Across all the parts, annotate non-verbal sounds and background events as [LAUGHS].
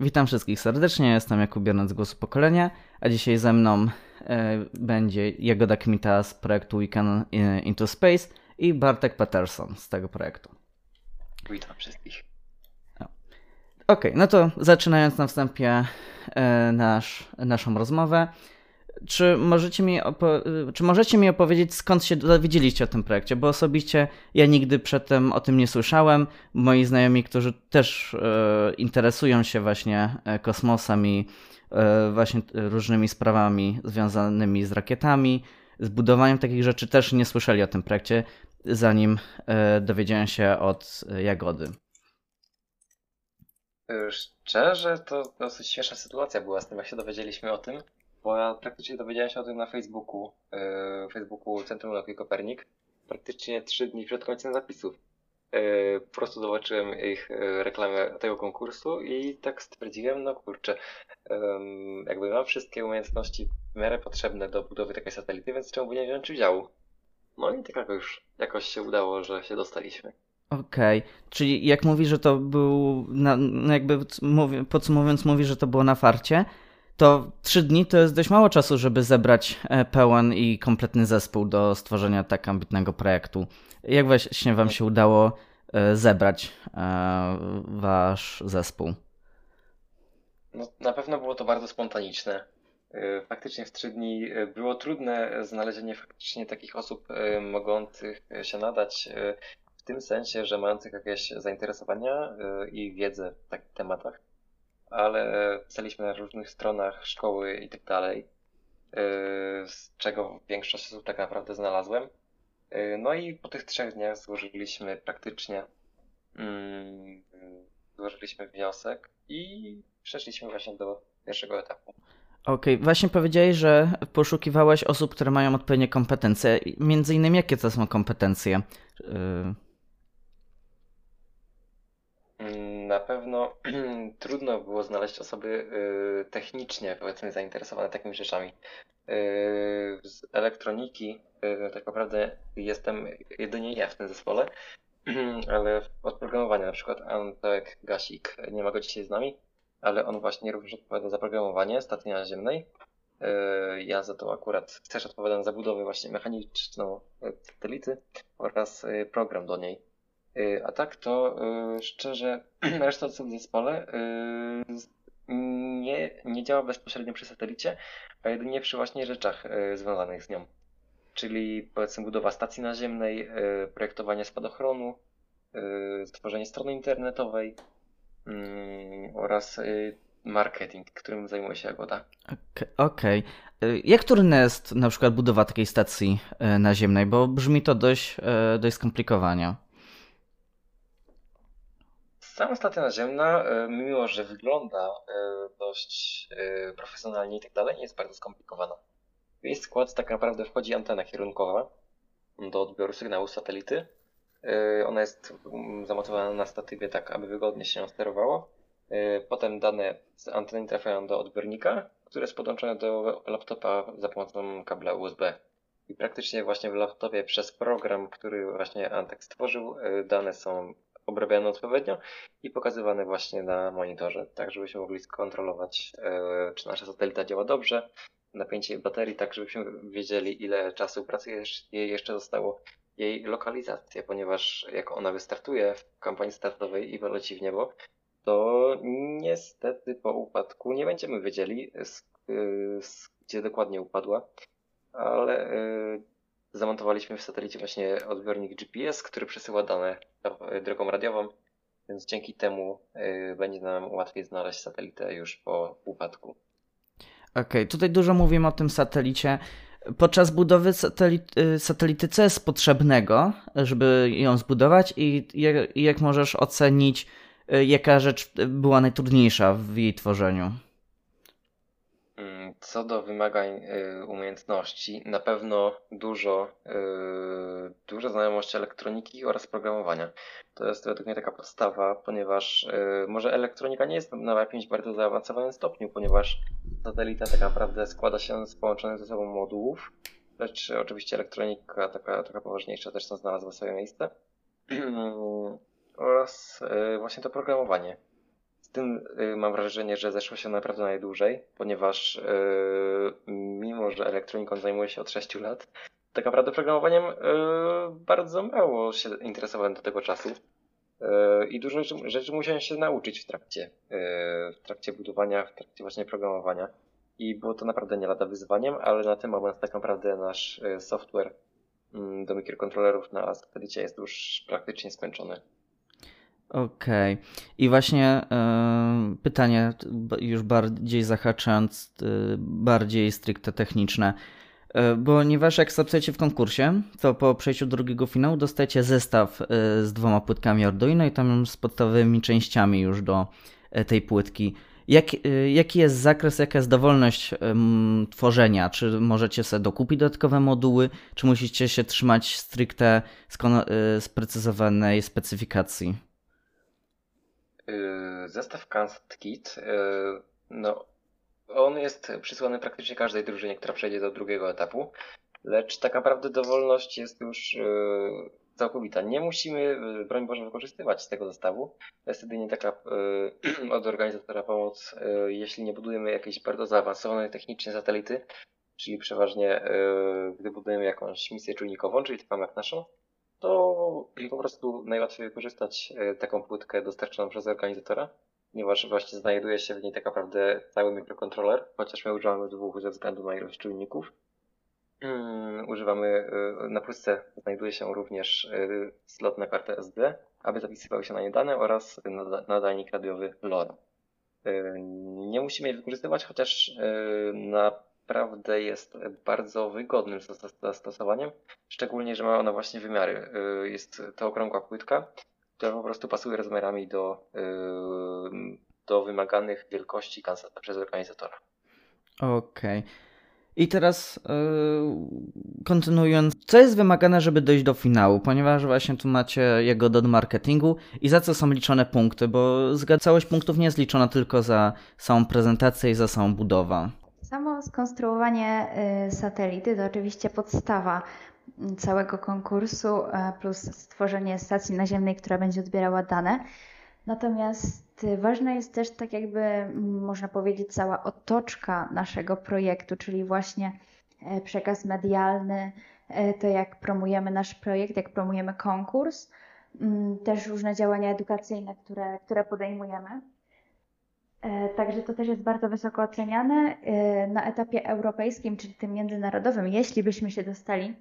Witam wszystkich serdecznie, jestem Jakub z Głosu Pokolenia, a dzisiaj ze mną e, będzie Jagoda Kmita z projektu Weekend Into Space i Bartek Peterson z tego projektu. Witam wszystkich. Okej, okay, no to zaczynając na wstępie e, nasz, naszą rozmowę. Czy możecie, mi czy możecie mi opowiedzieć, skąd się dowiedzieliście o tym projekcie? Bo osobiście ja nigdy przedtem o tym nie słyszałem. Moi znajomi, którzy też e, interesują się właśnie e, kosmosem i właśnie różnymi sprawami związanymi z rakietami, z budowaniem takich rzeczy, też nie słyszeli o tym projekcie, zanim e, dowiedziałem się od Jagody. Szczerze, to dosyć śmieszna sytuacja była z tym, jak się dowiedzieliśmy o tym bo praktycznie dowiedziałem się o tym na Facebooku, yy, Facebooku Centrum Nauki Kopernik, praktycznie trzy dni przed końcem zapisów. Yy, po prostu zobaczyłem ich yy, reklamę tego konkursu i tak stwierdziłem, no kurczę, yy, jakby mam wszystkie umiejętności w miarę potrzebne do budowy takiej satelity, więc czemu by nie wziąć udziału? No i tak jakoś, jakoś się udało, że się dostaliśmy. Okej, okay. czyli jak mówi, że to był, na, jakby podsumowując, mówi, że to było na farcie, to trzy dni to jest dość mało czasu, żeby zebrać e, pełen i kompletny zespół do stworzenia tak ambitnego projektu. Jak właśnie Wam się udało e, zebrać e, Wasz zespół? No, na pewno było to bardzo spontaniczne. Faktycznie w trzy dni było trudne znalezienie faktycznie takich osób mogących się nadać w tym sensie, że mających jakieś zainteresowania i wiedzę w takich tematach ale pisaliśmy na różnych stronach szkoły i tak dalej, y, z czego większość osób tak naprawdę znalazłem. Y, no i po tych trzech dniach złożyliśmy praktycznie, mm, złożyliśmy wniosek i przeszliśmy właśnie do pierwszego etapu. Okej, okay. właśnie powiedziałeś, że poszukiwałeś osób, które mają odpowiednie kompetencje. Między innymi jakie to są kompetencje? Y, na pewno [CLEARS THROAT] trudno było znaleźć osoby y, technicznie, powiedzmy, zainteresowane takimi rzeczami. Y, z elektroniki y, tak naprawdę jestem jedynie ja w tym zespole, [CLEARS THROAT] ale od programowania na przykład Antek Gasik nie ma go dzisiaj z nami, ale on właśnie również odpowiada za programowanie stacji naziemnej. Ja za to akurat też odpowiadam za budowę właśnie mechaniczną satelity oraz program do niej. Y, a tak to y, szczerze, [CLEARS THROAT] reszta osób w zespole y, nie, nie działa bezpośrednio przy satelicie, a jedynie przy właśnie rzeczach związanych z nią. Czyli powiedzmy budowa stacji naziemnej, projektowanie spadochronu, stworzenie strony internetowej mm, oraz marketing, którym zajmuje się Jagoda. Okej. Okay. Jak trudna jest na przykład budowa takiej stacji naziemnej? Bo brzmi to dość, dość skomplikowanie. Sama stacja naziemna, e, mimo że wygląda e, dość e, profesjonalnie i tak dalej, nie jest bardzo skomplikowana. W jej skład tak naprawdę wchodzi antena kierunkowa do odbioru sygnału satelity. Ona jest mm, zamontowana na statywie tak, aby wygodnie się sterowało. Potem dane z anteny trafiają do odbiornika, który jest podłączony do laptopa za pomocą kabla USB. I praktycznie właśnie w laptopie przez program, który właśnie Antek stworzył, dane są obrabiane odpowiednio i pokazywane właśnie na monitorze, tak żebyśmy mogli skontrolować, e, czy nasza satelita działa dobrze, napięcie baterii, tak żebyśmy wiedzieli, ile czasu pracy jej jeszcze zostało, jej lokalizację, ponieważ jak ona wystartuje w kampanii startowej i poleci w niebo, to niestety po upadku nie będziemy wiedzieli, z, e, z, gdzie dokładnie upadła, ale y, zamontowaliśmy w satelicie właśnie odbiornik GPS, który przesyła dane drogą radiową, więc dzięki temu y, będzie nam łatwiej znaleźć satelitę już po upadku. Okej, okay, tutaj dużo mówimy o tym satelicie. Podczas budowy y, satelity, co jest potrzebnego, żeby ją zbudować i jak, jak możesz ocenić, y, jaka rzecz była najtrudniejsza w jej tworzeniu? Co do wymagań y, umiejętności, na pewno dużo, y, dużo znajomości elektroniki oraz programowania. To jest według mnie taka podstawa, ponieważ y, może elektronika nie jest na jakimś bardzo zaawansowanym stopniu, ponieważ satelita tak naprawdę składa się z połączonych ze sobą modułów, lecz oczywiście elektronika taka, taka poważniejsza też tam znalazła swoje miejsce. [CLEARS THROAT] oraz właśnie to programowanie tym y, mam wrażenie, że zeszło się naprawdę najdłużej, ponieważ y, mimo, że elektroniką zajmuję się od 6 lat, tak naprawdę programowaniem bardzo mało się interesowałem do tego czasu. I dużo rzeczy musiałem się nauczyć w trakcie, w trakcie budowania, w trakcie właśnie programowania. I było to naprawdę nie lada wyzwaniem, ale na ten moment tak naprawdę nasz software mm, do mikrokontrolerów na satelicie jest już praktycznie skończony. Okej. Okay. I właśnie y, pytanie już bardziej zahaczając, y, bardziej stricte techniczne. Y, ponieważ jak startujecie w konkursie, to po przejściu drugiego finału dostajecie zestaw z dwoma płytkami Arduino i tam z podstawowymi częściami już do tej płytki. Jak, jaki jest zakres, jaka jest dowolność tworzenia? Czy możecie sobie dokupić dodatkowe moduły, czy musicie się trzymać stricte sprecyzowanej specyfikacji? Yy, zestaw Kansas Kit, yy, no, on jest przysłany praktycznie każdej drużynie, która przejdzie do drugiego etapu, lecz tak naprawdę dowolność jest już yy, całkowita. Nie musimy, broń Boże, wykorzystywać tego zestawu. To jest jedynie taka [CLEARS THROAT] od organizatora pomoc, jeśli nie budujemy jakiejś bardzo zaawansowanej technicznie satelity, czyli przeważnie gdy budujemy jakąś misję czujnikową, czyli taką jak naszą, to po prostu najłatwiej wykorzystać e, taką płytkę dostarczoną przez organizatora, ponieważ właśnie znajduje się w niej tak naprawdę cały mikrokontroler, chociaż my używamy dwóch ze względu na ilość czujników. Hmm, używamy, e, na płytce znajduje się również e, slot na kartę SD, aby zapisywały się na nie dane oraz nadajnik radiowy LoRa. Nie musimy jej wykorzystywać, chociaż na naprawdę jest bardzo wygodnym zastosowaniem, szczególnie, że ma ona właśnie wymiary. Y, jest to okrągła płytka, która po prostu pasuje rozmiarami do, y, do wymaganych wielkości przez organizatora. Okej. Okay. I teraz yy, kontynuując, co jest wymagane, żeby dojść do finału, ponieważ właśnie tu macie jego do marketingu i za co są liczone punkty, bo całość punktów nie jest liczona tylko za samą prezentację i za samą budowę. Samo skonstruowanie y, satelity to oczywiście podstawa mm, całego konkursu, e, plus stworzenie stacji naziemnej, która będzie odbierała dane. Natomiast y, ważna jest też, tak jakby mm, można powiedzieć, cała otoczka naszego projektu, czyli właśnie e, przekaz medialny, e, to jak promujemy nasz projekt, jak promujemy konkurs, mm, też różne działania edukacyjne, które, które podejmujemy. E, także to też jest bardzo wysoko oceniane. E, na etapie europejskim, czyli tym międzynarodowym, jeśli byśmy się dostali,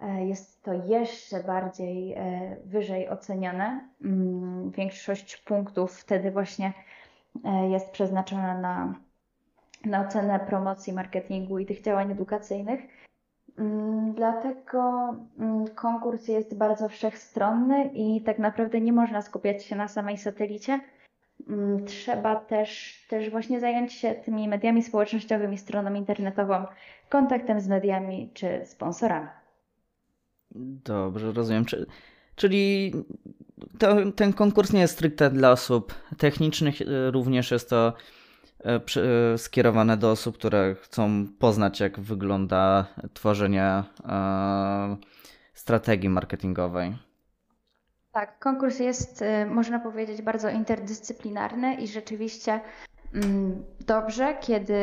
e, jest to jeszcze bardziej wyżej oceniane. Mm, większość punktów wtedy właśnie jest przeznaczona na, na ocenę promocji, marketingu i tych działań edukacyjnych. Mm, dlatego mm, konkurs jest bardzo wszechstronny i tak naprawdę nie można skupiać się na samej satelicie trzeba też, też właśnie zająć się tymi mediami społecznościowymi, stroną internetową, kontaktem z mediami czy sponsorami. Dobrze, rozumiem. Czyli to, ten konkurs nie jest stricte dla osób technicznych, e, również jest to e, e, skierowane do osób, które chcą poznać, jak wygląda tworzenie strategii marketingowej. Tak, konkurs jest, y, można powiedzieć, bardzo interdyscyplinarny i rzeczywiście mm, dobrze, kiedy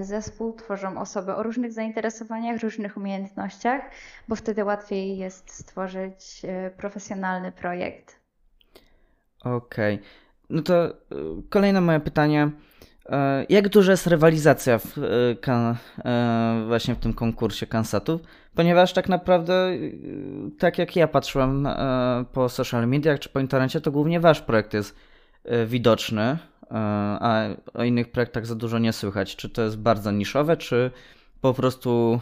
y, zespół tworzą osoby o różnych zainteresowaniach, różnych umiejętnościach, bo wtedy łatwiej jest stworzyć y, profesjonalny projekt. Okej. Okay. No to kolejne moje pytanie. E, jak duża jest rywalizacja w, e, e, właśnie w tym konkursie Kansatów? Ponieważ tak naprawdę, tak jak ja patrzyłem po social mediach czy po internecie, to głównie wasz projekt jest widoczny, a o innych projektach za dużo nie słychać. Czy to jest bardzo niszowe, czy po prostu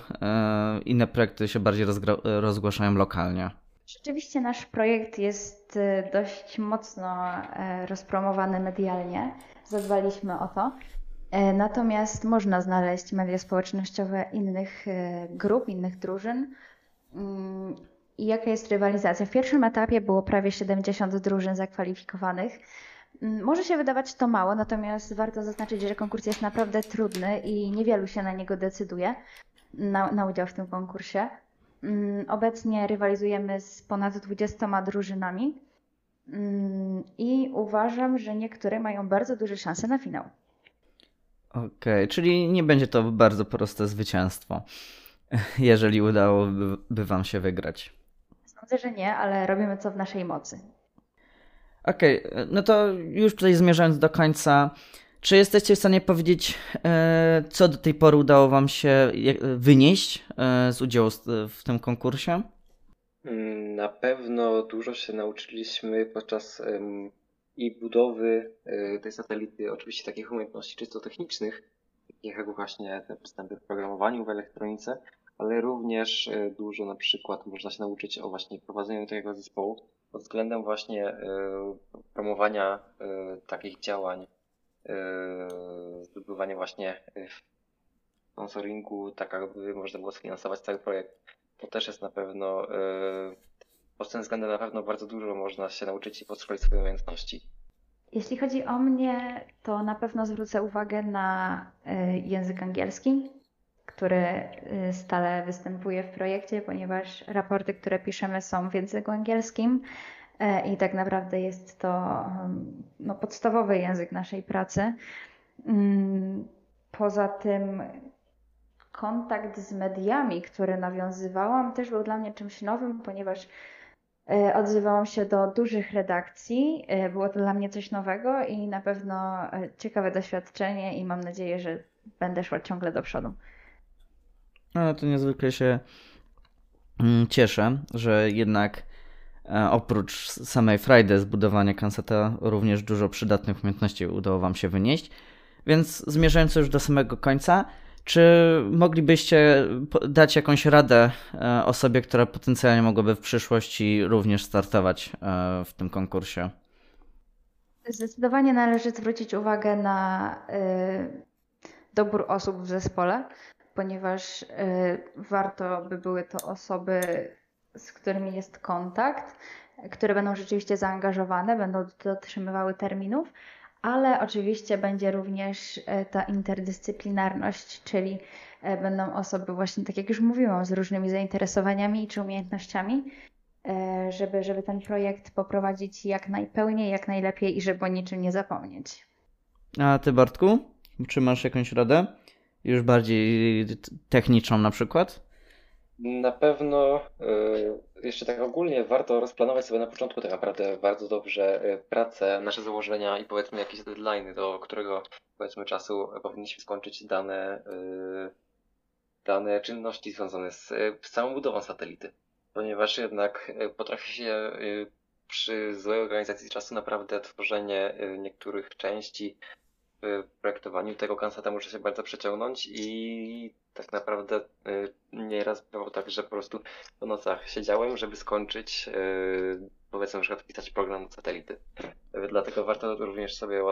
inne projekty się bardziej rozgłaszają lokalnie? Rzeczywiście nasz projekt jest dość mocno rozpromowany medialnie zadbaliśmy o to. E, natomiast można znaleźć media społecznościowe innych e, grup, innych drużyn. Mm, I jaka jest rywalizacja? W pierwszym etapie było prawie 70 drużyn zakwalifikowanych. Mm, może się wydawać to mało, natomiast warto zaznaczyć, że konkurs jest naprawdę trudny i niewielu się na niego decyduje, na, na udział w tym konkursie. Mm, obecnie rywalizujemy z ponad 20 drużynami. Mm, I uważam, że niektóre mają bardzo duże szanse na finał. Okej, okay, czyli nie będzie to bardzo proste zwycięstwo, [LAUGHS] jeżeli udałoby Wam się wygrać. Sądzę, że nie, ale robimy co w naszej mocy. Okej, okay, no to już tutaj zmierzając do końca, czy jesteście w stanie powiedzieć, e, co do tej pory udało Wam się wynieść e, z udziału w tym konkursie? Mm, na pewno dużo się nauczyliśmy podczas i budowy e, tej satelity, oczywiście takich umiejętności czysto technicznych, takich jak właśnie te postępy w programowaniu, w elektronice, ale również dużo na przykład można się nauczyć o właśnie prowadzeniu takiego zespołu pod względem właśnie promowania takich działań zdobywanie właśnie yy, sponsoringu, tak aby można było sfinansować cały projekt. To też jest na pewno, yy, pod tym względem na pewno bardzo dużo można się nauczyć i podszkolić swoje umiejętności. Jeśli chodzi o mnie, to na pewno zwrócę uwagę na język angielski, który stale występuje w projekcie, ponieważ raporty, które piszemy są w języku angielskim. E, i tak naprawdę jest to no, podstawowy język naszej pracy. Mm, poza tym kontakt z mediami, który nawiązywałam, też był dla mnie czymś nowym, ponieważ e, odzywałam się do dużych redakcji. E, było to dla mnie coś nowego i na pewno ciekawe doświadczenie i mam nadzieję, że będę szła ciągle do przodu. No to niezwykle się mm, cieszę, że jednak oprócz samej Friday zbudowania Kanseta również dużo przydatnych umiejętności udało Wam się wynieść. Więc zmierzając już do samego końca, czy moglibyście dać jakąś radę e, osobie, która potencjalnie mogłaby w przyszłości również startować e, w tym konkursie? Zdecydowanie należy zwrócić uwagę na dobór osób w zespole, ponieważ warto by były to osoby z którymi jest kontakt, które będą rzeczywiście zaangażowane, będą dotrzymywały terminów, ale oczywiście będzie również e, ta interdyscyplinarność, czyli e, będą osoby właśnie, tak jak już mówiłam, z różnymi zainteresowaniami czy umiejętnościami, e, żeby, żeby ten projekt poprowadzić jak najpełniej, jak najlepiej i żeby o niczym nie zapomnieć. A ty Bartku, czy masz jakąś radę? Już bardziej techniczną na przykład? Na pewno y, jeszcze tak ogólnie warto rozplanować sobie na początku tak naprawdę bardzo dobrze y, pracę, nasze założenia i powiedzmy jakieś deadline, do którego powiedzmy czasu powinniśmy skończyć dane, y, dane czynności związane z, z całą budową satelity. Ponieważ jednak potrafi się przy złej organizacji czasu naprawdę tworzenie niektórych części w projektowaniu tego kanseta może się bardzo przeciągnąć i tak naprawdę y, nieraz było tak, że po prostu po nocach siedziałem, żeby skończyć, y, powiedzmy na przykład pisać program satelity. Dlatego warto również sobie y,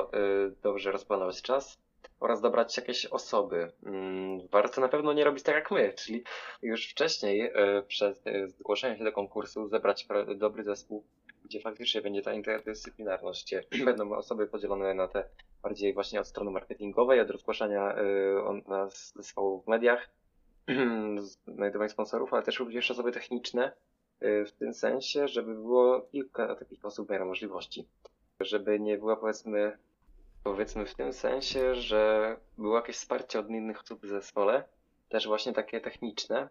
dobrze rozplanować czas oraz dobrać jakieś osoby. Mm, warto na pewno nie robić tak jak my, czyli już wcześniej przed zgłoszeniem się do konkursu zebrać dobry zespół, gdzie faktycznie będzie ta interdyscyplinarność, gdzie będą osoby podzielone na te bardziej właśnie od strony marketingowej, od rozgłaszania y, zespołu w mediach, [CLEARS THROAT] znajdowania sponsorów, ale też również osoby techniczne, y, w tym sensie, żeby było kilka takich osób w miarę możliwości. Żeby nie było powiedzmy, powiedzmy w tym sensie, że było jakieś wsparcie od innych osób w zespole, też właśnie takie techniczne,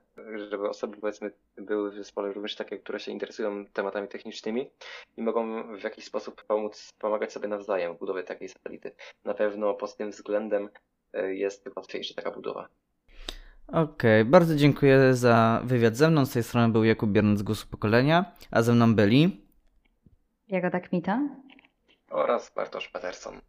żeby osoby powiedzmy były w zespole również takie, które się interesują tematami technicznymi i mogą w jakiś sposób pomóc, pomagać sobie nawzajem w budowie takiej satelity. Na pewno pod tym względem e, jest łatwiejsza taka budowa. Okej, okay, bardzo dziękuję za wywiad ze mną. Z tej strony był Jakub Biernat z Głosu Pokolenia, a ze mną byli Jagoda Kmita oraz Bartosz Peterson.